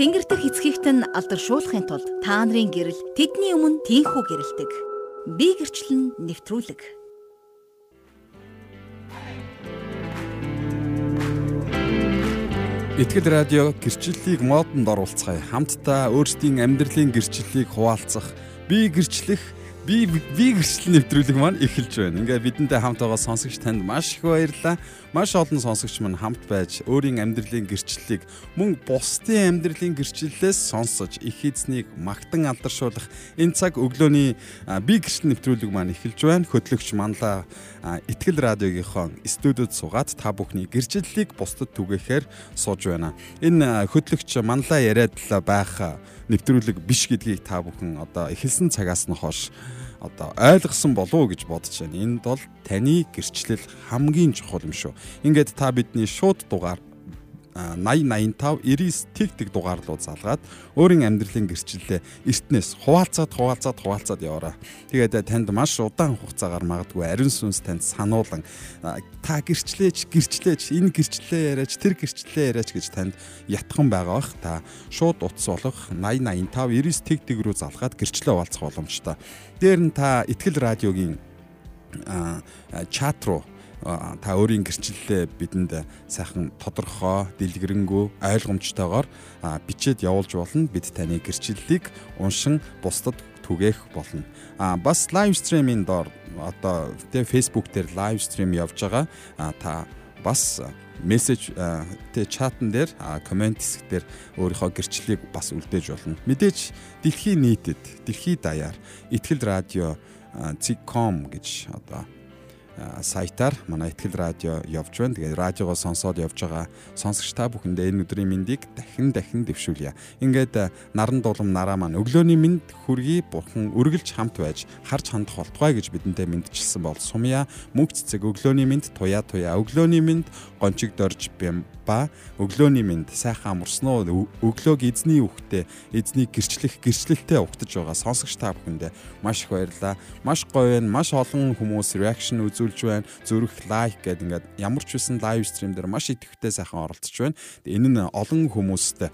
Тэнгэр дэх эцгийгт нь алдаршуулахын тулд та нарын гэрэл тэдний өмнө тийхүү гэрэлдэг. Би гэрчлэн нэвтрүүлэг. Итгэл радио гэрчлэлийг модонд оруулцгаая. Хамтдаа өөрсдийн амьдралын гэрчлэлийг хуваалцах, би гэрчлэх би би гэрчлэл нэвтрүүлэг маань эхэлж байна. Ингээ бидэнтэй хамт байгаа сонсогч танд маш их баярлалаа. Маш олон сонсогч маань хамт байж өөрийн амьдралын гэрчлэлийг мөн бусдын амьдралын гэрчлэлээс сонсож их эзнийг магтан алдаршуулах энэ цаг өглөөний би гэрчлэл нэвтрүүлэг маань эхэлж байна. Хөтлөгч манлаа Итгэл радиогийнхоо студиуд суугаад та бүхний гэрчлэлийг бусдад түгээхээр сууж байна. Энэ хөтлөгч манлаа яриад байх нэвтрүүлэг биш гэдгийг та бүхэн одоо эхэлсэн цагаас нь хойш одоо ойлгосон болов уу гэж бодож байна. Энд бол таны гэрчлэл хамгийн чухал юм шүү. Ингээд та бидний шууд дугаар 8085 99 тэг тэг дугаар руу залгаад өөрийн амьдралын гэрчлэлээ эртнээс хуваалцаад хуваалцаад хуваалцаад яваараа. Тэгээд танд маш удаан хугацаагаар магадгүй ариун сүнс танд сануулan та гэрчлээч гэрчлээч энэ гэрчлэлээ яриач тэр гэрчлэлээ яриач гэж танд ятхан байгаа бах. Та шууд утас болох 8085 99 тэг тэг рүү залгаад гэрчлэлээ хуваалцах боломжтой. Дээр нь та ихтгэл радиогийн чат руу та өөрийн гэрчлэлээ бидэнд сайхан тодорхой, дэлгэрэнгүй, ойлгомжтойгоор бичээд явуулж болно. Бид таны гэрчлэлийг уншин бусдад түгээх болно. А бас лайв стримийн доор одоо тэ фейсбુક дээр лайв стрим явж байгаа. А та бас мессеж тэ чатан дээр комент хэсэг дээр өөрийнхөө гэрчлэлийг бас үлдээж болно. Мэдээж дэлхийн нийтэд, дэлхийд даяар ихтгэл радио цig.com гэж одоо сайтаар манай ихтгэл радио явж байна. Тэгээд радиогоо сонсоод явж байгаа сонсогч та бүхэндээ энэ өдрийн мэндийг дахин дахин дэвшүүлье. Ингээд наран дулам нараа маань өглөөний мэнд хүргий бурхан үргэлж хамт байж харж хандах болтугай гэж бидэнтэй мэдчилсэн бол сумья мөнх цэцэг өглөөний мэнд туяа туяа өглөөний мэнд гончиг дорж бэм ба өглөөний мэнд сайхан амарсан уу өглөөг эзний үхтээ эзнийг гэрчлэх гэрчлэлтэй угтаж байгаа сонсогч та бүхэндээ маш их баярлалаа. Маш гоё байна. Маш олон хүмүүс реакшн үзүүлж байна. Зүрх лайк гэдэг ингээд ямар ч үсэн лайв стрим дээр маш идэвхтэй сайхан оролцож байна. Энэ нь олон хүмүүст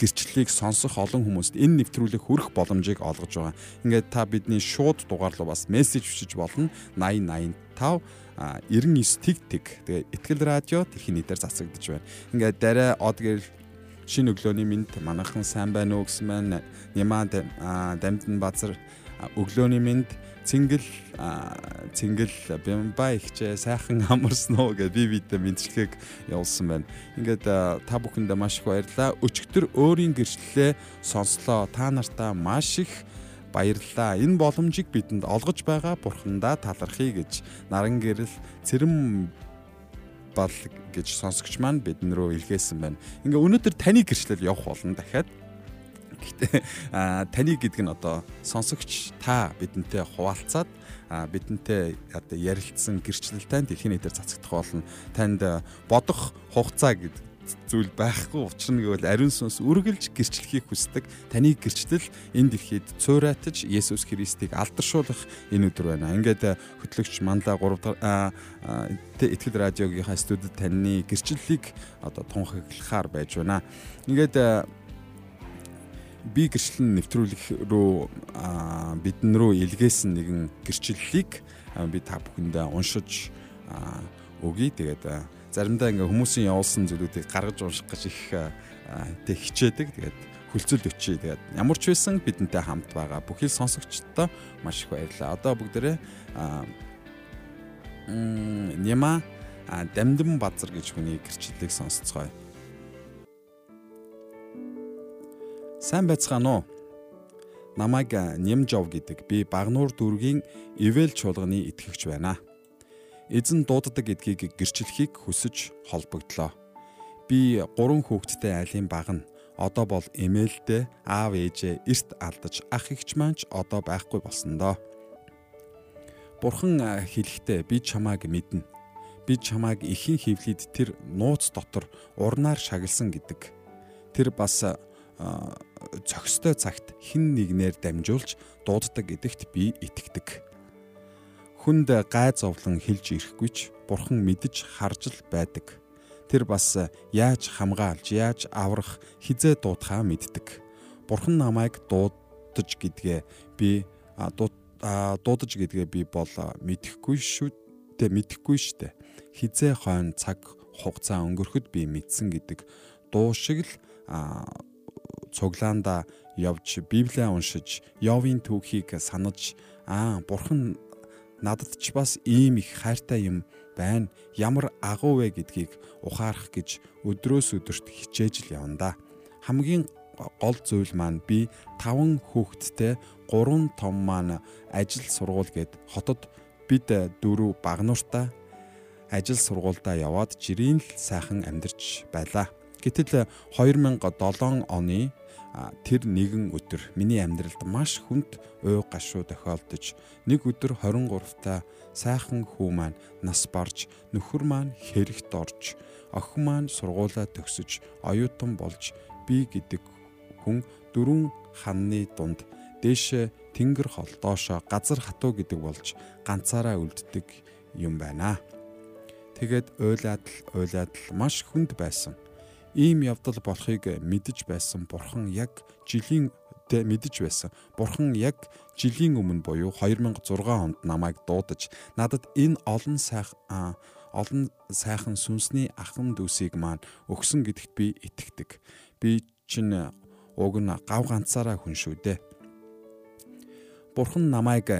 гэрчлэлийг сонсох олон хүмүүст энэ нэвтрүүлэг хүрэх боломжийг олгож байгаа. Ингээд та бидний шууд дугаар руу бас мессеж бичиж болно. 8085 99 тэг тэг. Тэгээ Итгэл радио тэрхийн нийтээр засагдж байна. Ингээд дараа од гэрэл шинэ өглөөний мэнд манайхан сайн байна уу гэсэн маань Нямаа дамдын базар өглөөний мэнд цэнгэл цэнгэл бямба ихчээ сайхан амарсан уу гэж би бидээ мэдчилгээг явуулсан байна. Ингээд та бүхэндээ маш их баярлалаа. Өчигдөр өөрийн гэрчлэлээ сонслоо. Та нартаа маш их баярлалаа. Энэ боломжийг бидэнд олгож байгаа бурхандаа талархъя гэж наран гэрэл цэрэм бол гэж сонсогч маань бидэн рүү илгээсэн байна. Ингээ өнөөдөр таны гэрчлэл явах болно дахиад. Гэхдээ таны гэдэг нь одоо сонсогч та бидэнтэй хуваалцаад бидэнтэй одоо ярилцсан гэрчлэлтэй дэлхийн нийтээр цацагдах болно. Танд бодох хугацаа гэдэг зүйл байхгүй. Учир нь гэвэл ариун сүнс үргэлж гэрчлэхийг хүсдэг. Таны гэрчлэл энэ дэлхийд цуурайтаж Есүс Христийг алдаршуулах энэ өдөр байна. Ингээд хөтлөгч Манлаа 3 дахь Итгэл радиогийнхаа студид таны гэрчлэлийг одоо тунхаглахаар байж байна. Ингээд би гэрчлэн нэвтрүүлэх рүү бидэн рүү илгээсэн нэгэн гэрчлэлийг би та бүхэндээ уншиж өгье. Тэгээд заримдаа ингээ хүмүүсийн явуулсан зүйлүүдийг гаргаж унших гэж их тэг хичээдэг. Тэгээд хөлцөл өчий. Тэгээд ямар ч байсан бидэнтэй хамт байгаа бүхий сонсогчдоо маш их баярлалаа. Одоо бүгдээрээ Няма Дамдам Базар гэж хүний гэрчлэлийг сонсцгоё. Сайн байцгаана уу? Намайг Нямжов гэдэг би Багнуур дүүргийн Ивэл чуулганы итгэгч байна эзэн дууддаг гэдгийг гэрчлэхийг хүсэж холбогдлоо. Би гурван хүүхэдтэй айлын баг нь одоо бол эмээлдээ аав ээжээ эрт алдаж ах эгч маанч одоо байхгүй болсон доо. Бурхан хэлэхдээ би чамааг мэднэ. Би чамааг ихэн хөвлөд тэр нууц дотор урнаар шагилсан гэдэг. Тэр бас зохистой цагт хин нэгнээр дамжуулж дууддаг гэдэгт би итгэдэг хүнд гай зовлон хэлж ирэхгүйч бурхан мэдж харж л байдаг. тэр бас яаж хамгаалж, яаж аврах, хизээ дуудахаа мэддэг. Бурхан намайг дуудаж гэдгээ би дуудаж гэдгээ би бол мэдэхгүй шүү дээ, мэдэхгүй штэ. Хизээ хойно цаг хугацаа өнгөрөхөд би мэдсэн гэдэг дуу шиг л цуглаанда явж библиа уншиж, Йовын түүхийг санаж аа бурхан надад ч бас ийм их хайртай юм байна. Ямар агуу вэ гэдгийг ухаарах гэж өдрөөс өдөрт хичээж л явна да. Хамгийн гол зүйл маань би 5 хүүхэдтэй 3 том маань ажил сургууль гээд хотод бид дөрөв багнууртаа ажил сургуультай яваад жирийн л сайхан амьдарч байлаа. Гэтэл 2007 оны тэр нэгэн өдөр миний амьдралд маш хүнд уй гашуу тохиолдож нэг өдөр 23 та сайхан хүү маань нас барж нөхөр маань хэрэгт орж охин маань сургуулаа төгсөж оюутан болж би гэдэг хүн дөрвөн ханны дунд дээшээ тэнгэр хол доошоо газар хатуу гэдэг болж ганцаараа үлддэг юм байна. Тэгээд уйлаад л уйлаад л маш хүнд байсан ийм явдал болохыг мэдэж байсан бурхан яг жилийн мэдэж байсан. Бурхан яг жилийн өмнө буюу 2006 онд намайг дуудаж надад энэ олон сайхан олон сайхан сүнсний ахан дүүсийг маань өгсөн гэдэгт би итгэдэг. Би чинь уг нь гав ганцаараа хүн шүү дээ. Бурхан намайг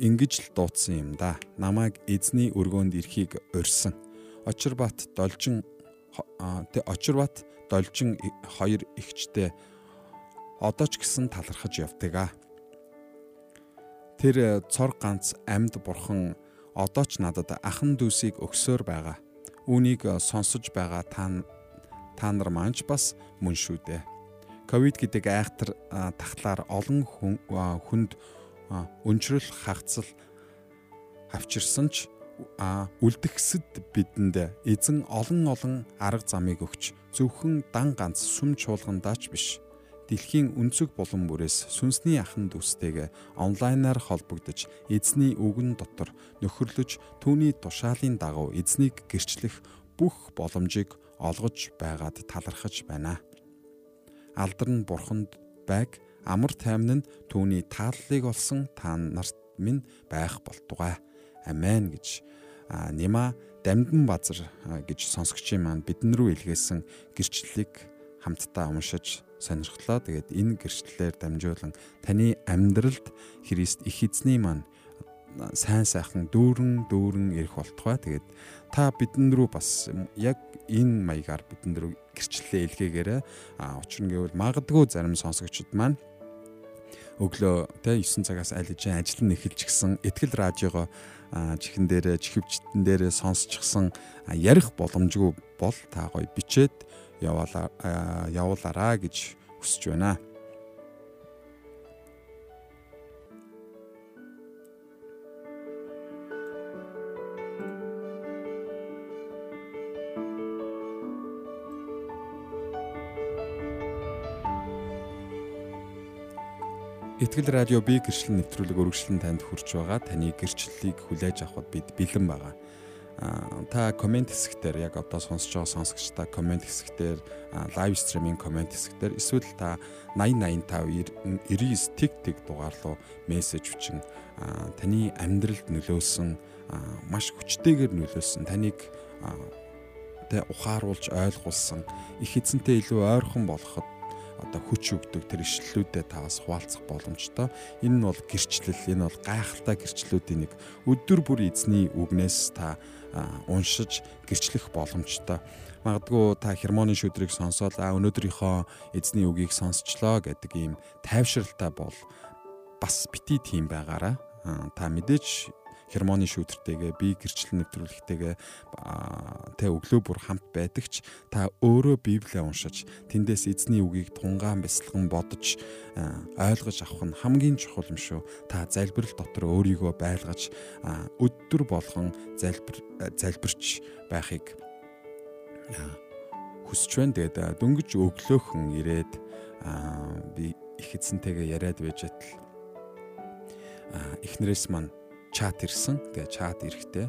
ингэж л дуудсан юм да. Намайг эзний өргөөнд ирэхийг урьсан. Очирбат должин тэг очирбат должин хоёр ихчтэй одоо ч гэсэн талархаж явдаг а. Тэр э, цор ганц амьд бурхан одоо ч надад ахан дүүсийг өгсөөр байгаа. Үүнийг э, сонсож байгаа та та нар манч бас мөн шүү дээ. Ковид гэдэг айхтар тахлаар олон хүнд өнчрөл хагцал авчирсан ч үлдгэсэд бидэнд эзэн олон олон арга замыг өгч зөвхөн дан ганц сүм чуулгандаач биш дэлхийн өнцөг булан бүрээс сүнсний ахан дүүстэйг онлайнаар холбогдож эзний үгэн дотор нөхөрлөж түүний тушаалын дагуу эзнийг гэрчлэх бүх боломжийг олгож байгаад талархаж байна. Алдар нь бурханд байг амар тайван нь түүний тааллыг олсон та нарт минь байх болтугай. Амен гэж Нима Дамдын базар гэж сонсогчийн маань бидэн рүү илгээсэн гэрчлэлийг хамтдаа уншиж сонирхлоо. Тэгээд энэ гэрчлэлээр дамжуулан таны амьдралд Христ их эзний маань сайн сайхан дүүрэн дүүрэн ирэх болтугай. Тэгээд та бидэн рүү бас яг энэ маягаар бидэн рүү гэрчлэлээ илгээгээрэй. А учир нь гэвэл магадгүй зарим сонсогчид маань өглөө тэ 9 цагаас аль хэдийн ажил нь эхэлж гисэн ихтгэл радиого чихэн дээрээ чихвчтэн дээрээ сонсчихсан ярих боломжгүй бол та гоё бичээд явуулаа явуулаараа гэж хүсэж байна. Итгэл радио би гэрчлэн нэвтрүүлэг өргөжлөн танд хүрч байгаа. Таны гэрчлэлийг хүлээж авахд бид бэлэн байгаа. Аа та комент хэсэгтэр яг одоо сонсож байгаа сонсогчдаа комент хэсэгтэр лайв стриминг комент хэсэгтэр эсвэл та 8085 99 тэг тэг дугаар руу мессеж хүчин таны амьдралд нөлөөсөн маш хүчтэйгээр нөлөөсөн таныг тэ ухааруулж ойлгуулсан их эзэнтэй илүү ойрхон болоход одоо хүч өгдөг тэр ишлэлүүдэд таваас хуваалцах боломжтой. Энэ нь бол гэрчлэл, энэ бол гайхалтай гэрчлэлүүдийн нэг өдөр бүр эзний үгнээс та уншиж гэрчлэх боломжтой. Магадгүй та хермоны шүдрийг сонсоод а өнөөдрийнхөө эзний үгийг сонсчлоо гэдэг ийм тайвшралтай бол бас бити тийм байгаараа та мэдээж хермоны шүүтэртэйгээ би гэрчлэл нэвтрүүлэхтэйгээ тэ өглөө бүр хамт байдагч та өөрөө библиа уншиж тэндээс эзний үгийг тунгаан бясалган бодож ойлгож авах нь хамгийн чухал юм шүү. Та залбирал дотор өөрийгөө байлгаж өдөр болгон залбир залбирч байхыг хүсэж байна. Тэгээд дөнгөж өглөөхөн ирээд би их эзэнтэйгээ яриад байж атал эхнэрээс маань чат ирсэн. Тэгээ чат ирэхдээ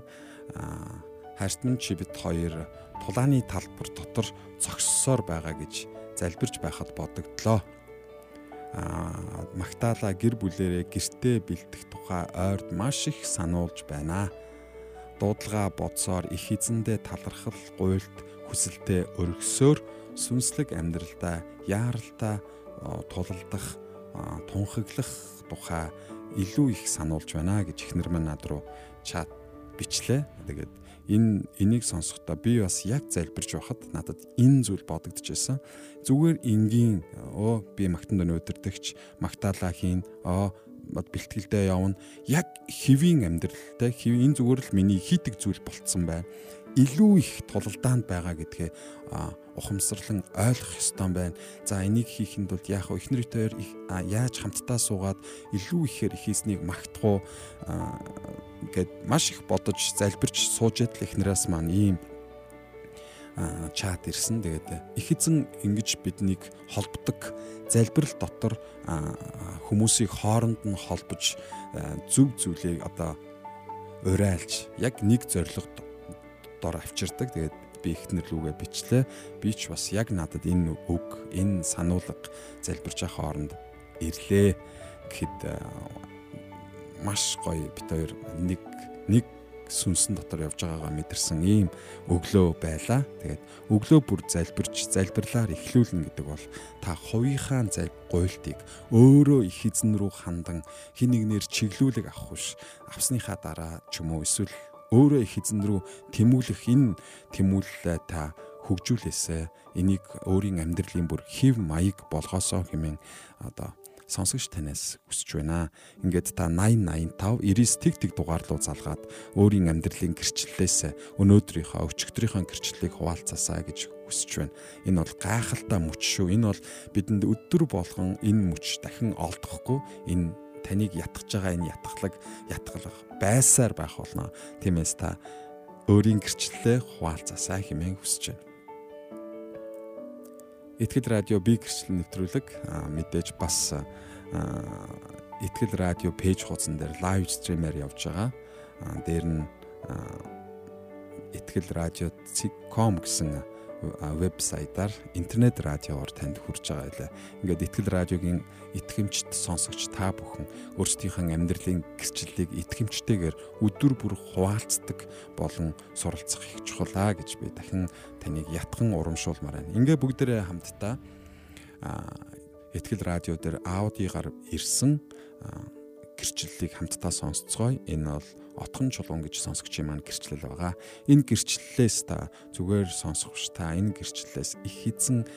хайрт минь чи бит хоёр тулааны талбар дотор зогссоор байгаа гэж залбирч байхад бодогдлоо. Аа Магдала гэр бүлэрээ гэртээ бэлдэх тухай ойрд маш их сануулж байна. Дуудлага бодсоор их эзэндээ талархал, гуйлт, хүсэлтэд өргөсөөр сүнслэг амьдралдаа яаралтай тулалдах, тунхаглах тухай илүү их сануулж байна гэж ихнэр маань над руу чат бичлээ. Тэгээд энэ энийг сонсохдоо би бас яг залбирч байхад надад энэ зүйл бодогдчихсэн. Зүгээр энгийн оо би магтанд өнөөдөртөгч магтаалаа хийн. оо бэлтгэлдээ явна. Яг хэвийн амьдралтай хэв энэ зүгээр л миний хийдэг зүйл болцсон байна. Илүү их тулалдаанд байгаа гэдгээ ухамсарлан ойлгох ёстой байна. За энийг хийхэд бол яах вэ? Эхнэртэй яаж хамтдаа суугаад илүү ихээр их эзнийг магтах уу гэд маш их бодож залбирч сууж идэл эхнэрээс маань ийм чат ирсэн. Тэгээд их эзэн ингэж биднийг холбдог залбирал дотор хүмүүсийг хооронд нь холбож зөв зүйлийг одоо урайлж яг нэг зорилго дор авчирдаг. Тэгээд би ихтнэр лүгээ бичлээ. Би ч бас яг надад энэ үг, энэ сануулга залбирч байгаа хооронд ирлээ гэхэд э, маш гоё бит хоёр нэг нэг сүнсэн дотор явж байгаагаа мэдэрсэн ийм өглөө байлаа. Тэгээд өглөө бүр залбирч залбирлаар эхлүүлнэ гэдэг бол та хувийнхаа зай гуйлтыг өөрөө их эзэн рүү хандан хин нэгнэр чиглүүлэг авах биш. Авсныхаа дараа ч юм уу эсвэл өөрөө их эзэн рүү тэмүүлэх энэ тэмүүлэлээ та хөгжүүлээсэ энийг өөрийн амьдралын бүр хэв маяг болгоосоо хэмээн одоо сонсогч танаас хүсэж байна. Ингээд та 8085 99 тэг тэг дугаар руу залгаад өөрийн амьдралын гэрчлэлээс өнөөдрийнхөө өчигдрийнхөө гэрчлэлийг хуваалцаасаа гэж хүсэж байна. Энэ бол гайхалтай мөч шүү. Энэ бол бидэнд өдөр болгон энэ мөч дахин олдохгүй энэ таныг ятгах байгаа энэ ятгалаг ятгалах байсаар байх болно. Тиймээс та өөрийн гэрчлэлээ хуваалцаасаа хэмээн хүсэж байна. Итгэл радио би гэрчлэл нэвтрүүлэг мэдээж бас Итгэл радио пэйж хуудсан дээр лайв стримээр явж байгаа. Дээр нь Итгэл радио.com гэсэн вебсайтаар интернет радиоор танд хүрч байгаа байлаа. Ингээд Итгэл радиогийн итгэмжт сонсогч та бүхэн өөрсдийнхөө амьдралын гэрчлэлийг итгэмжтэйгээр өдөр бүр хуваалцдаг болон суралцах их чухал гэж би дахин таныг ятхан урамшуулмаар байна. Ингээ бүгдээрээ хамтдаа Итгэл радио дээр аудигаар ирсэн гэрчлэлийг хамтдаа сонсцгоё. Энэ бол отхон чулуун гэж сонсогчийн маань гэрчлэл байгаа. Энэ гэрчлэлээс та зүгээр сонсогч та энэ гэрчлэлээс их эзэн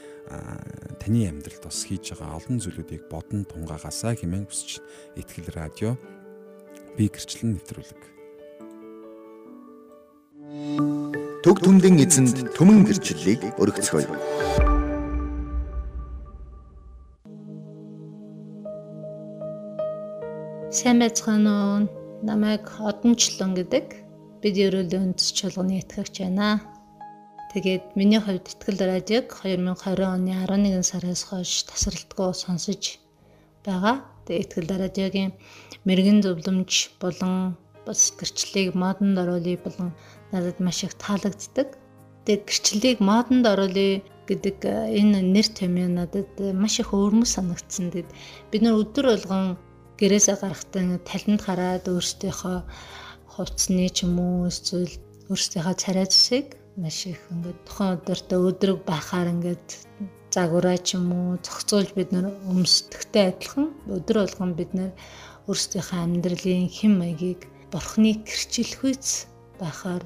таны амьдралд бас хийж байгаа олон зүйлүүдийг бодон тунгаагаасаа хэмээн хүсэж Итгэл радио би гэрчлэн нэвтрүүлэг. Төг түмдэн эзэнд түмэн гэрчлэлийг өргөцгөөе. Сайн байцгаана уу? Намайг Одончлон гэдэг. Бид ерөөлийн үндэс чуулганы итгэгч байна. Тэгээд миний хувьд Итгэл радиог 2020 оны 11 сараас хойш тасралтгүй сонсож байгаа. Тэгээд Итгэл радиогийн мэрэгэн зөвлөмж болон бас гэрчлэлийг модонд оруулъя болон надад маш их таалагддаг. Тэгээд гэрчлэлийг модонд оруулъя гэдэг энэ нэр томьёо надад маш их өөрмөс санагдсан. Тэгээд бид нар өдөр болгон гэрээсээ гарахтаа талент хараад өөрсдийнхөө хувцсны ч юм уу эсвэл өөрсдийнхөө царай зүсийг маш их ингээд тухайн өдөртөө өдрөг байхаар ингээд загвараа ч юм уу зохицуулж бид нар өмсдөгтэй адилхан өдөр болгон бид нар өөрсдийнхөө амьдралын хэм маягийг бурхны гэрчлэлхүйц байхаар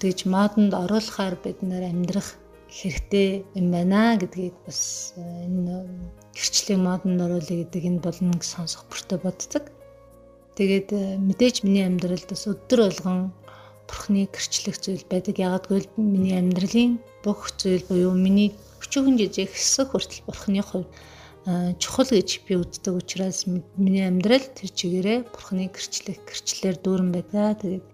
тэгж модонд оруулахаар бид нар амьдрах хэрэгтэй юм байна гэдгийг бас энэ гэрчлэлийн модонд оруулъя гэдэг энэ болно гэж сонсох бүртээ боддог. Тэгээд э, мэдээж миний амьдралд бас өдөр болгон бурхны гэрчлэх зүйл байдаг. Ягагтгүй миний амьдралын бүх зүйл буюу миний өчүүхэн жижиг хэсэг хүртэл бурхны хувь э, чухал гэж би үздэг учраас миний амьдрал тэр чигээрээ бурхны гэрчлэх гэрчлэлээр дүүрэн байдаг. Тэгээд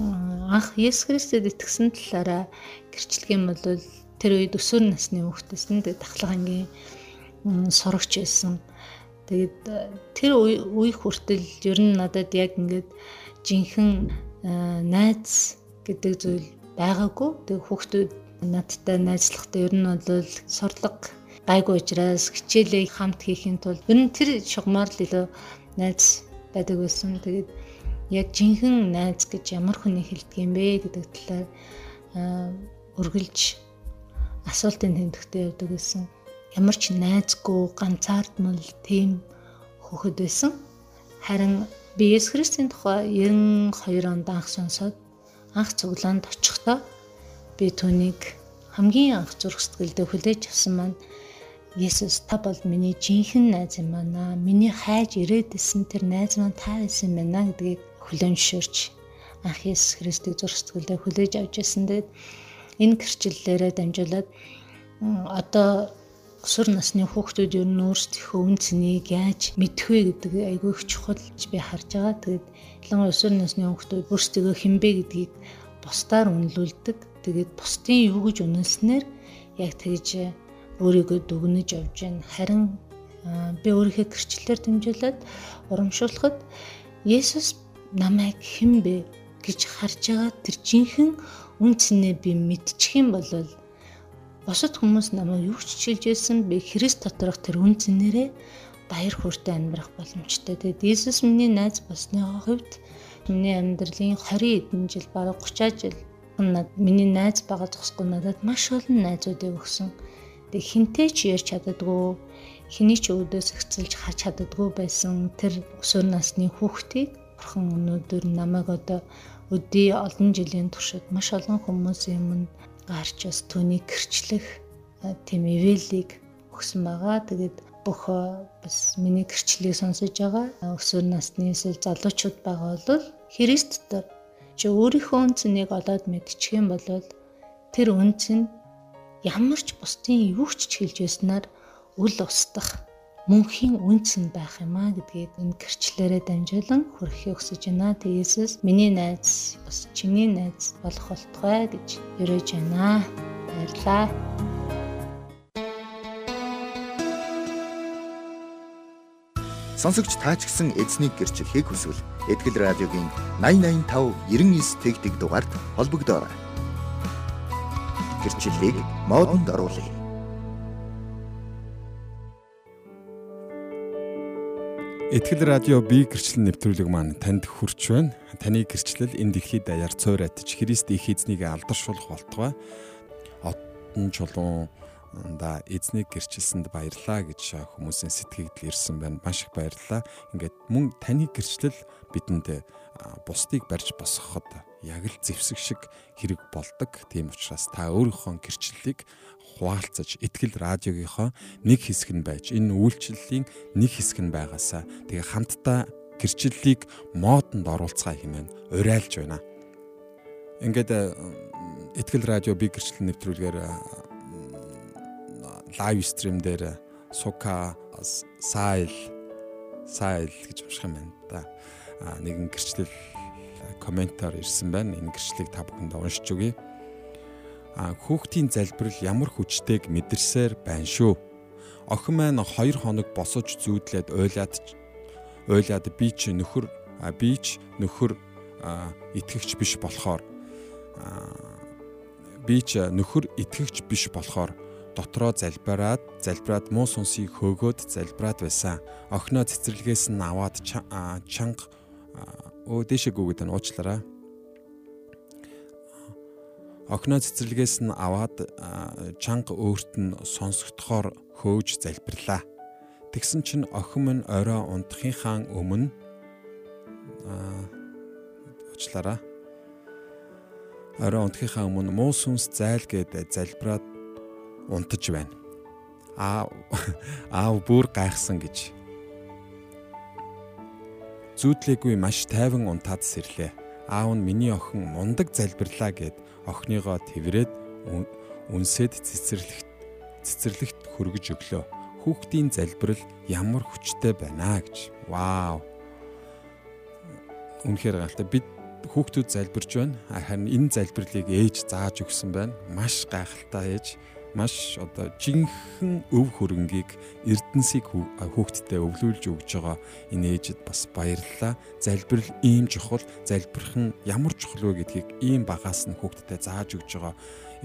э, анх Есүс Христэд итгэсэн талаараа гэрчлэгийн бол тэр үед өсвөр насны хүүхдээс нь дахлах ангийн сурагч байсан. Тэгээд э, тэр үе хүртэл ер нь надад яг ингээд жинхэнэ э, найз гэдэг зүйл байгаагүй. Тэг хүүхдүүд надтай найзлахдаа ер нь бол сорлого гайгүй учраас хичээлээ хамт хийхин тулд ер нь тэр шугамар л илүү найз байдаг байсан. Тэгээд яг жинхэнэ найз гэж ямар хүний хэлдэг юм бэ гэдэг талаар үргэлж асуултын тэмдэгтээ явдаг гэсэн. Ямар ч найзгүй ганцаардмал тийм хөхөд байсан. Харин би Есүс Христийн тухай 92 онд анх сонсоод анх цуглаанд очихдоо би түүнийг хамгийн анх зүрх сэтгэлдээ хүлээж авсан маань Есүс та бол миний жинхэнэ найз юм байна. Миний хайж ирээдсэн тэр найз маань та байсан юм байна гэдгийг хүлээн зөвшөөрч анх Есүс Христийг зүрх сэтгэлдээ хүлээж авч ирсэн. Энэ гэрчлэлээрээ дамжуулаад одоо өсвөр насны хүүхдүүд ер нь өөрсдийнхөө үн цэнийг яаж мэдэх вэ гэдэг айгүй их чухал би харж байгаа. Тэгээд ялангуяа өсвөр насны хүүхдүүд өөрсдөө хинбэ гэдгийг бусдаар үнэлүүлдэг. Тэгээд бусдын юу гэж үнэлснээр яг тэгж өөрийгөө дүгнэж явж байна. Харин би өөрийнхөө гэрчлэлээр дэмжүүлээд урамшуулахад Есүс намайг хэн бэ гэж харж байгаа тэр жинхэнэ үн цэнээ би мэдчих юм бол бусад хүмүүс намайг юу ч чилжсэн би Христ доторх тэр үн цэнээрээ баяр хөөртэй амьдрах боломжтой. Тэгээд Иесус миний найз болсныхоо хувьд миний амьдралын 20 эдэн жил бараг 30 жил над миний найз байгаа зогсохгүй надад маш олон найзуудыг өгсөн. Тэг хинтэй ч ярьж чаддаггүй, хэний ч өвдөөс ихцэлж хач чаддаггүй байсан тэр өсвөр насны хүүхдийг бурхан өнөөдөр намайг одоо өдий олон жилийн туршид маш олон хүмүүсийн өмнө гарч бас түүнийг гэрчлэх тийм ивэлийг өгсөн байгаа. Тэгээд бүх бас миний гэрчлэлийг сонсож байгаа өсвөр насны эсвэл залуучууд байгаа бол Христ дотор чи өөрийнхөө үнцнийг олоод мэдчих юм бол тэр үнц нь ямар ч бусдын юу ч хэлж байснаар үл устдах мөнхийн үнц нь байх юм а гэдгийг энэ гэрчлэлээрээ дамжуулан хүргэхийг хүсэж байна. Тэгээс миний найз бас чиний найз болох болтугай гэж өрөөж байна. Баярлалаа. Сонсогч таач гисэн эзнийг гэрчлэхийг хүсвэл Этгэл радиогийн 8085 99 тэгтэг дугаард холбогдоорой. Гэрчлэлийг модонд оруулъя. Итгэл радио би гэрчлэл нэвтрүүлэг маань танд хүрч байна. Таны гэрчлэл энэ дэлхийд даяар цойр атж Христ их эзнийг алдаршуулах болтугай. Отон чулуун да эзнийг гэрчилсэнд баярлаа гэж хүмүүсийн сэтгэгдэл ирсэн байна. Маш их баярлалаа. Ингээд мөн таны гэрчлэл бидэнд бусдыг барьж босгоход яг л зэвсэг шиг хэрэг болдог. Тийм учраас та өөрийнхөө гэрчлэлийг хуваалцаж итгэл радиогийнхоо нэг хэсэг нь байж энэ үйлчлэлийн нэг хэсэг нь байгаасаа тэгээ хамтдаа гэрчлэлийг модонд оруулцгаа хэмээн уриалж байна. Ингээд итгэл радио би гэрчлэл нэвтрүүлгээр лайв стрим дээр сука сайл сайл гэж унших юм байна да. Нэгэн гэрчлэл комментар ирсэн байна. Энэ гэрчлэлийг та бүхэнд уншиж өгье хүүхдийн залбирал ямар хүчтэйг мэдэрсээр байна шүү. Охин маань 2 хоног босож зүүдлээд уйлаад уйлаад би ч нөхөр би ч нөхөр итгэгч биш болохоор би ч нөхөр итгэгч биш болохоор дотроо залбираад залбираад муу сүнсийг хөөгөөд залбираад байсан. Охиноо цэцэрлэгээс нь аваад чанга өө дэшээ гүгээд нь уучлаарай Охиноо цэцэрлэгээс нь аваад чанга өөрт нь сонсогдохоор хөөж залбирлаа. Тэгсэн чинь охин минь орой унтахынхаа өмнө уучлаарай. Орой унтахынхаа өмнө муу сүнс зайл гээд залбираад унтаж байна. Аа аав бүр гайхсан гэж. Зүүдлээгүй маш тайван унтаад сэрлээ. Аав нь миний охин мундаг залбирлаа гэд охиныгоо тэрвэрэд үнсэд цэцэрлэгт цэцэрлэгт хөргөж өглөө. Хүүхдийн залбирал ямар хүчтэй байна гэж. Вау. Үнэхээр гайхалтай. Бид хүүхдүүд залбирч байна. Харин энэ залбирлыг ээж зааж өгсөн байна. Маш гайхалтай ээж маш одоо жинхэнэ өв хөрөнгийг эрдэнсийг хүүхдтэд өвлүүлж өгж байгаа энэ ээжэд бас баярлалаа. Залбирал ийм чухал, залбирх нь ямар чухал вэ гэдгийг ийм багаас нь хүүхдтэд зааж өгж байгаа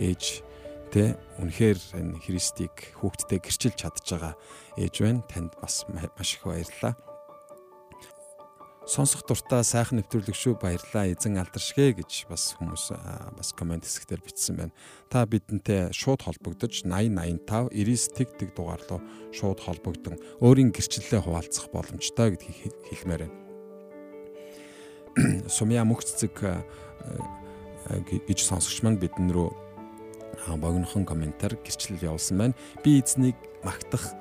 ээж тэ үнэхээр энэ Христийг хүүхдтэй гэрчилж чадж байгаа ээж байна. Танд бас маш их баярлалаа. Сонсох дуртай сайхан нэвтрүүлэг шүү баярлалаа. Эзэн алдаршгэ гэж бас хүмүүс бас комент хэсгээр бичсэн байна. Та бидэнтэй шууд холбогдож 8085 99 тэг тэг дугаар руу шууд холбогдсон өөрийн гэрчлэлээ хуваалцах боломжтой гэдгийг хэлмээр байна. Сумья мөхцөг гэж сонсогч маань бидэн рүү богинохон комментар гэрчлэл явуулсан байна. Би эзнийг магтах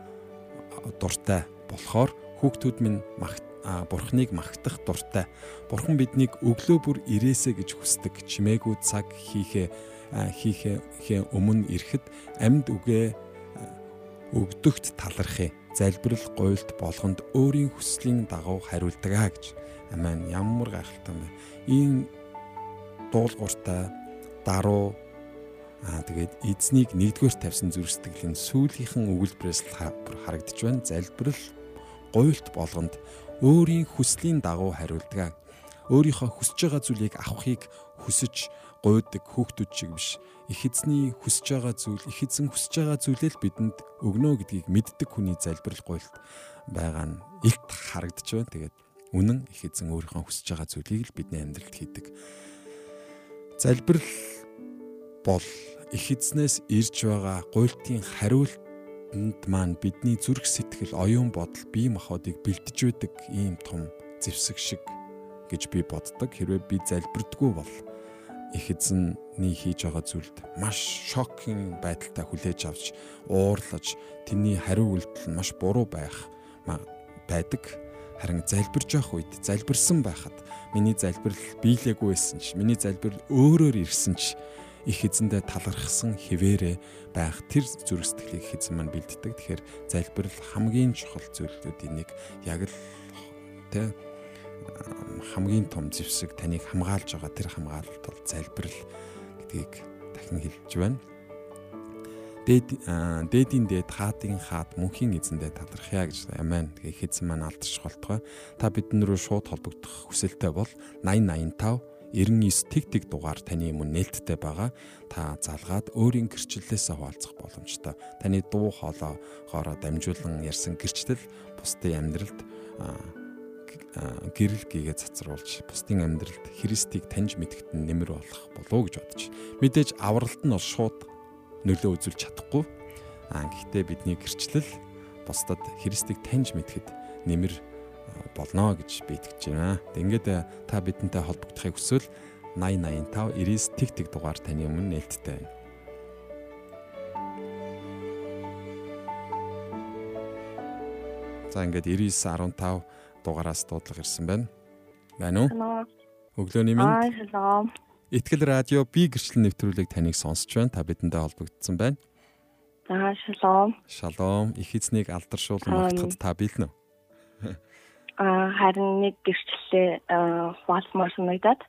дуртай болохоор хүүхдүүд минь магт бурхныг магтах дуртай. Бурхан биднийг өглөө бүр ирээсэ гэж хүсдэг. Чимээгүй цаг хийхээ хийхээ өмнө ирэхэд амьд үгээ өгдөгт талархъя. Залбирал гуйлт болгонд өөрийн хүслийн дагуу хариулдаг аа гэж. Амен. Ямар гайхалтай юм бэ. Ийм дуулууртай даруу Аа тэгээд эзнийг нэгдүгээр тавьсан зүрх сэтгэлийн сүүлийнхэн өгүүлбэрээс харагдж байна. Залбирал гуйлт болгонд өөрийн хүслийн дагуу хариулдаг. Өөрийнхөө хүсэж байгаа зүйлийг авахыг хүсэж гуйдаг хүүхдүүд шиг биш. Их эзний хүсэж байгаа зүйл, их эзэн хүсэж байгаа зүйлээ л бидэнд өгнө гэдгийг мэддэг хүний залбирал гуйлт байгаа нь илт харагдж байна. Тэгээд үнэн их эзэн өөрийнхөө хүсэж байгаа зүйлийг л бидний амьдралд хийдэг. Залбирал бол их эзнээс ирж байгаа гуйлтын хариулт энд маань бидний зүрх сэтгэл, оюун бодол, бие махбодыг бэлдэж байдаг ийм том зэвсэг шиг гэж би боддог. Хэрвээ би залбирдггүй бол их эзэнний хийж байгаа зүйлд маш шокийн байдалтай хүлээж авч уурлаж тэрний хариу үйлдэл нь маш буруу байх байдаг. Харин залбирж явах үед залбирсан байхад миний залбирал биелээгүй байсан ч миний залбирал өөрөөр ирсэн ч их эзэндээ талархсан хിവэрэ байх тэр зүрх сэтгэлийг эзэн маань бэлддэг. Тэгэхээр залбирал хамгийн чухал зүйлүүдийн нэг яг л тэ хамгийн том зэвсэг таныг хамгаалж байгаа тэр хамгаалалт бол залбирал гэдгийг дахин хэлж байна. Дээд дээдийн дээд хаадын хаад мөнхийн эзэндээ талархъя гэж амин тэгээ эзэн маань алдарч болтгой. Та биднэрүү шууд холбогдох хүсэлтэй бол 8085 99 тэг тэг дугаар таны өмнө нээлттэй байгаа. Та залгаад өөрийн гэрчлэлээсээ хуваалцах боломжтой. Таны дуу хоолойгоороо дамжуулан ярьсан гэрчлэл бусдын амьдралд гэрэл гээгээ цацруулж бусдын амьдралд Христийг таньж мэдгэт нь нэмэр болох болов гэж бодож. Мэдээж авралт нь бол шууд нөлөө үзүүлж чадахгүй. Аа гэхдээ бидний гэрчлэл бусдад Христийг таньж мэдгэд нэмэр болно гэж би итгэж байна. Ингээд э, та бидэнтэй холбогдохыг хүсвэл 8085 99 тэг тэг дугаар таны өмнө нээлттэй байна. За ингээд 9915 дугаараас дуудлага ирсэн байна. Байна уу? Өглөөний минь. Итгэл радио би гэрчлэн нэвтрүүлэг таныг сонсч байна. Та бидэндээ холбогдсон байна. За, шалом. Шалом. Их эзнийг алдаршуулан магтахад та биелнэ үү? Харин нэг гэрчлэлээ хуваалцмаар санагдаад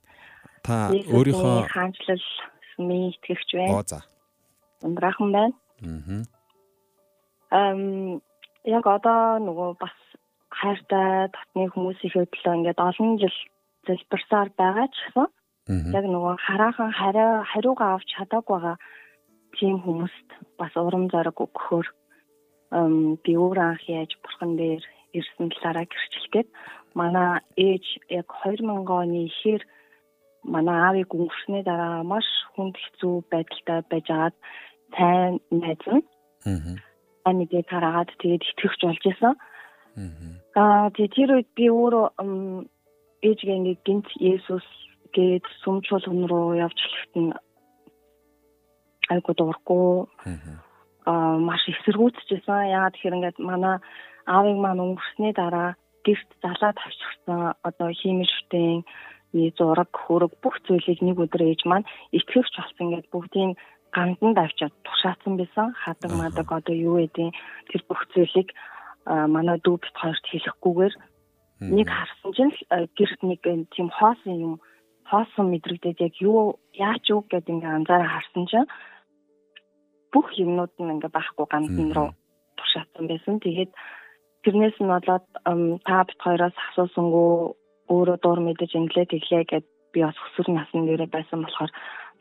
та өөрийнхөө хаанчлал миний итгэгч байна. Оо за. Ундраахан байна. Аа. Эм яг одоо нөгөө бас хайртай татны хүмүүсийн хөдлөө ингээд олон жил залбирсаар байгаа ч гэсэн яг нөгөө хараахан хариу хариугаа авч чадаагүй байгаа тийм хүмүүст бас урам зориг өгөхөөр би өөр анх яаж бурхан дээр ирсэн талаараа гэрчлэгээд манай ээж яг 2000 оны ихээр манай аавыг өнгөрснээ дараа маш хүнд хэцүү байдалтай байж агаад сайн найз нь аа мэдээ тараад тэгээд итгэвч болж исэн. Аа тэр үед би өөрөө ээжгээ ингээд гинт Есүс гээд сүмчул хүн рүү явж хэлэхэд нь айгуу дуурахгүй аа маш эсэргүүцчихсэн. Яагаад тэгэхээр ингээд манай аавыг маань өнгөрсний дараа гэрт залаад авчихсан одоо химийн шүтэн зураг хөрөг бүх зүйлийг нэг өдөр ээж маань итгэвч болсон гэдээ бүгдийг ганданд авчиад тушаацсан байсан. Хадаг мадаг одоо юу гэдэг тэр бүх зүйлийг манай дүү бит хоёрт хэлэхгүйгээр нэг харсан чинь гэрт нэг тийм хоосон юм хоосон мэдрэгдээд яг юу яач юу гэдэг ингээ анзаараа харсан чинь бүх юмнууд нь ингээ байхгүй гандан руу тушаацсан байсан. Тэгээд Тэрнээс нь болоод та бит хоёроос асуусангүй өөрөө дуур мэдэж инглээ тэглээ гэд би бас өсвөр насны дээрээ байсан болохоор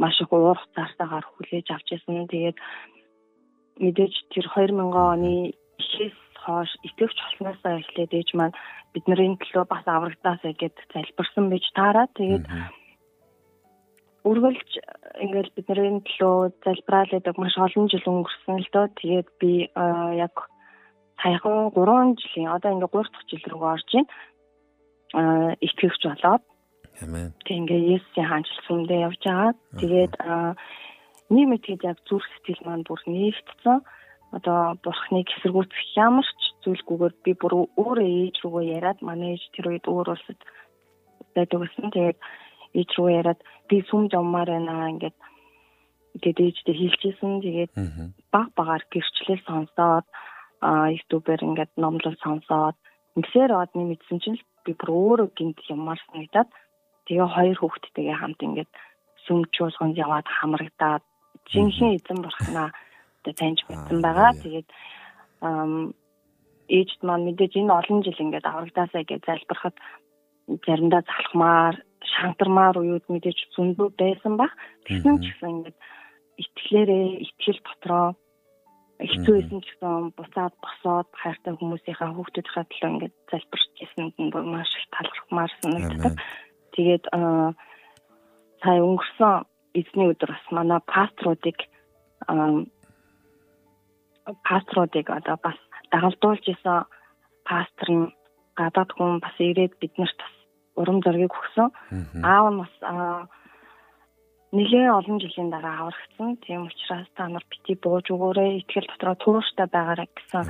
маш их уур хуцаартайгаар хүлээж авч ирсэн. Тэгээд мэдээж тэр 2000 оны ихээс хойш итгэвч болсноосоо эхлээд ээж маань бидний төлөө бас аврагдаасаа гэд залбирсан байж таараа. Тэгээд үргэлж ингээл бидний төлөө залбираалаад маш олон жил өнгөрсөн л доо. Тэгээд би яг саяхан 3 жилийн одоо ингээ 3 дахь жил рүү орж байна. Аа итгэвч болоод. Амен. Тэг ингээ Есүсийн хаанчлалсандээ явж байгаа. Тэгээд нэг мэтгэд яг зүрх сэтгэл маань бүр нэгтсэн. Одоо бурхныг эсэргүүцэх ямар ч зүйлгүйгээр би бүр өөрөө ээж рүүгээ яриад манай ээж тэр үед өөр улсад байдаг гэсэн. Тэгээд ээж рүү яриад би сүм жаммаар байна ингээд тэгээд ээжтэй хэлчихсэн. Тэгээд баг багаар гэрчлэл сонсоод YouTube-ээр ингээд номлол сонсоод ингэсээр одны мэдсэн чинь би бүр өөрөө гинт юмар санагдаад тэгээ хоёр хүүхдтэйгээ хамт ингээд сүм чуулганд яваад хамрагдаад жинхэнэ эзэн бурхнаа таньж мэдсэн байгаа. Тэгээд ээжд маань мэдээж энэ олон жил ингээд аврагдаасаа гэж залбирахад заримдаа залхмаар шантармаар уюуд мэдээж зөндөө байсан баг. Тэгсэн ч гэсэн ингээд итгэлээрээ итгэл дотроо хэцүү байсан ч гэсэн буцаад босоод хайртай хүмүүсийнхаа хүүхдүүдийнхээ төлөө ингээд залбирч ирсэн нь маш их талархмаар санагддаг. Тэгээд сая өнгөрсөн эзний өдөр бас манай паструудыг паструудыг одоо бас дагалдуулж исэн пастор нь гадаад хүн бас ирээд биднэрт бас урам зориг өгсөн. Аав нь бас нэлээд олон жилийн дараа аврагдсан. Тийм учраас та нар бити бууж өгөөрэй. Итгэл дотроо тууштай байгаарай гэсэн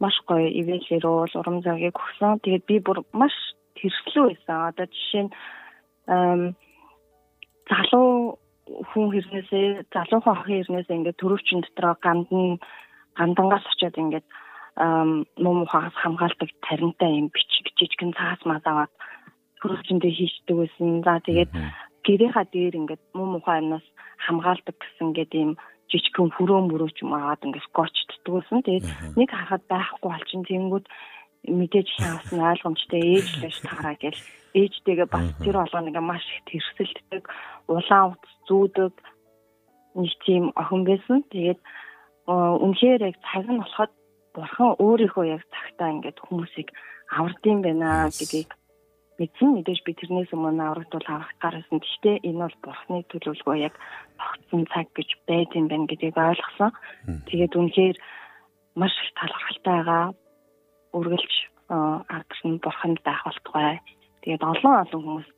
маш гоё ивэлэр уул урам зориг өгсөн. Тэгээд би бүр маш тэрслүү байсан. Одоо жишээ нь залуу хүн хэрнээсээ залуу хүн охин хэрнээсээ ингээд төрөвчин дотроо гандан гандангаас очиод ингээд муу мухаас хамгаалдаг таринтай юм бичиг жижигэн цаас маа аваад төрөвчөндөө хийждэг байсан. За тэгээд гэрийнхаа дээр ингээд муу мухай амнаас хамгаалдаг гэсэн ингээд ийм жижигхэн хөрөө мөрөө ч юм аваад ингээд скотчддгүйсэн. Тэгээд нэг харахад байхгүй болчин тэнгүүд мэдээж шаасан ойлгомжтой ээж лэж таараа гэл ээжтэйгээ бас тэр болгоно ингээ маш их тэрсэлддэг улаан утас зүүдэг нэг тийм охин байсан. Тэгээд үнэхээр яг цаг нь болоход бурхан өөрийнхөө яг цагтаа ингээд хүмүүсийг авардсан байна гэдгийг мэдсэн мэдээж би тэрнээс өмнө аврагдвал авах гарсан. Гэхдээ энэ бол бурхны төлөвлөгөө яг тогтсон цаг гэж байд юм байна гэдгийг ойлгосон. Тэгээд үнэхээр маш их талархалтай байгаа. Үргэлж ардар нь бурханд байх болтугай. Тэгээд олон олон хүмүүс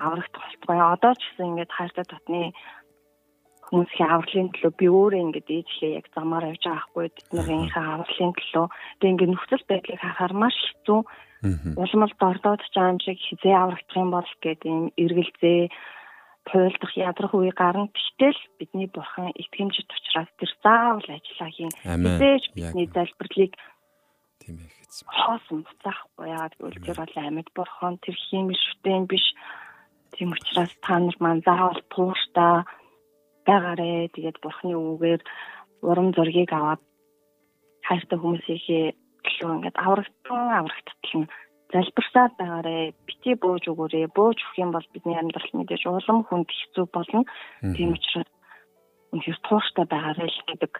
аврагдах болтугай. Одоо ч гэсэн ингээд хайртай татны хүмүүсийн авралын төлөө би өөрөө ингээд ээжлээ яг замаар явж байгаа хгүй тэднийхээ авралын төлөө тэг ингээд нөхцөл байдлыг харахаар маш хэцүү уламжлалт ордоод чаам шиг хизээ аврагдах юм бол гэдэг юм эргэлзээ туйлдах ядрах үе гарна. Гэтэл бидний бурхан итгэмжит учраас тэр заавал ажиллаа хийн хизээж бидний залбирлыг тийм ээ хэцүү. хоосон буцаахгүй яа гэвэл тэр бол амьд бурхан тэр хиймэл шүтэн биш. Тийм учраас та нар маань заавал тууштай байгаарэ. Тэгээд бурхны үгээр урам зоригийг аваад хайртай хүмүүсийнхээ төлөө ингээд аврагтан аврагттал нь залбирсаад байгаарэ. Бити бууж өгөөрэй. Бууж өгөх юм бол бидний амьдрал мэдээж улам хүнд хэцүү болно. Тийм учраас үнэхээр тууштай байгаарэ л гэдэг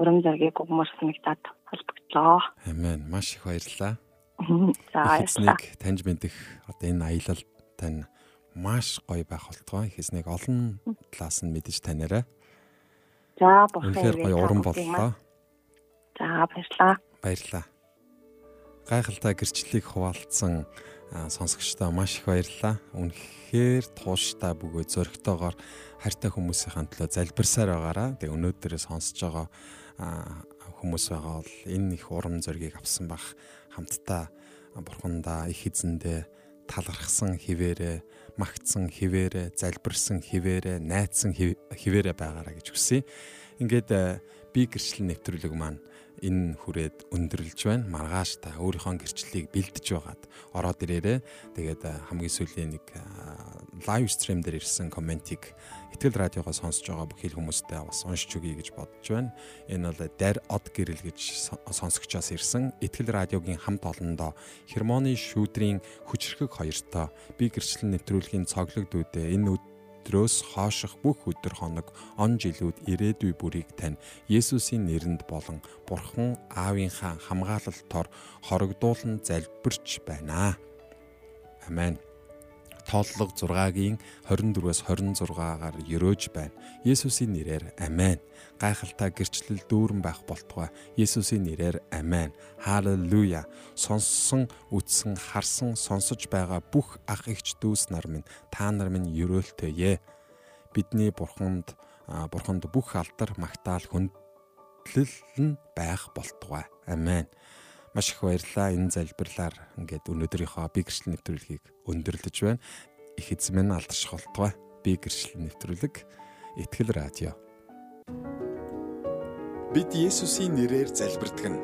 урам зоригийг өгмөр санагдаад холбогдлоо. Амен. Маш их баярлалаа. За баярлалаа. Таньж мэдэх одоо энэ аялал тань маш гоё байх болтгой. Хэснийг олон талаас нь мэдэж танаарай. За бохоо. Үнэхээр гоё уран боллоо. За баярлаа. Баярлалаа. Гайхалтай гэрчлэлийг хуваалцсан сонсогчдоо маш их баярлалаа. Үнэхээр тууштай бөгөө зөрөгтэйгээр хайртай хүмүүсийн төлөө залбирсаар байгаараа. Тэгээ өнөөдөр сонсож байгаа хүмүүс байгаа бол энэ их урам зориг авсан бах хамтдаа бурхандаа их эзэндээ талархсан хിവэрэ, магтсан хിവэрэ, залбирсан хിവэрэ, найдсан хിവэрэ байгаараа гэж хүсье. Ингээд би гэрчлэл нэвтрүүлэг маань энэ хүрээд өндөрлж байна. Маргааш та өөрийнхөө гэрчлэлийг бэлдэж байгаад ороод ирээрээ. Тэгээд хамгийн сүүлийн нэг лайв стрим дээр ирсэн комментиг Итгэл радиогоо сонсож байгаа бүхий хүмүүстээ бас уншиж өгье гэж бодож байна. Энэ бол Дар Од гэрэл гэж сонсогчоос ирсэн. Итгэл радиогийн хамт олондоо хермоны шүүдрийн хүчрхэг хоёртой би гэрчлэн нэвтрүүлгийн цоглог дүүдээ энэ өдрөөс хооших бүх өдөр хоног он жилүүд ирээдүй бүрийг тань Есүсийн нэрэнд болон Бурхан Аавынхаа хамгаалалтоор хорогдуулан залбирч байна. Амен тооллого 6-гийн 24-өөс 26-гаар өрөөж байна. Есүсийн нэрээр амен. Гайхалтай гэрчлэл дүүрэн байх болтугай. Есүсийн нэрээр амен. Халелуя. Сонссон, үтсэн, харсан, сонсож байгаа бүх ах эгч дүүс нар минь та нар минь өрөөлтөе. Бидний бурханд бурханд бүх алдар магтаал хүндлэл нь байх болтугай. Амен маш их баярлалаа. Энэ залбирлаар ингээд өнөөдрийнхөө би гэрчлэл нэвтрүүлгийг өндөрлөж байна. Их эзэн минь алдарших болтугай. Би гэрчлэл нэвтрүүлэг Итгэл радио. Бид Есүсийн нэрээр залбирдаг нь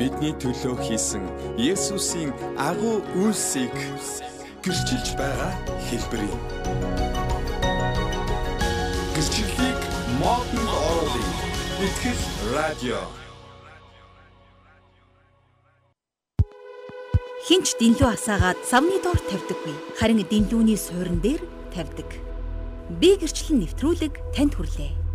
бидний төлөө хийсэн Есүсийн агуу үйлсийг гэрчилж байгаа хэлбэр юм. Гэрчлэлийг модон оруулах Итгэл радио Хинч дэнлүү асаагаад савны доор тавьдаггүй. Харин дэнлүүний суурин дээр тавьдаг. Би гэрчлэн нэвтрүүлэг танд хүрлээ.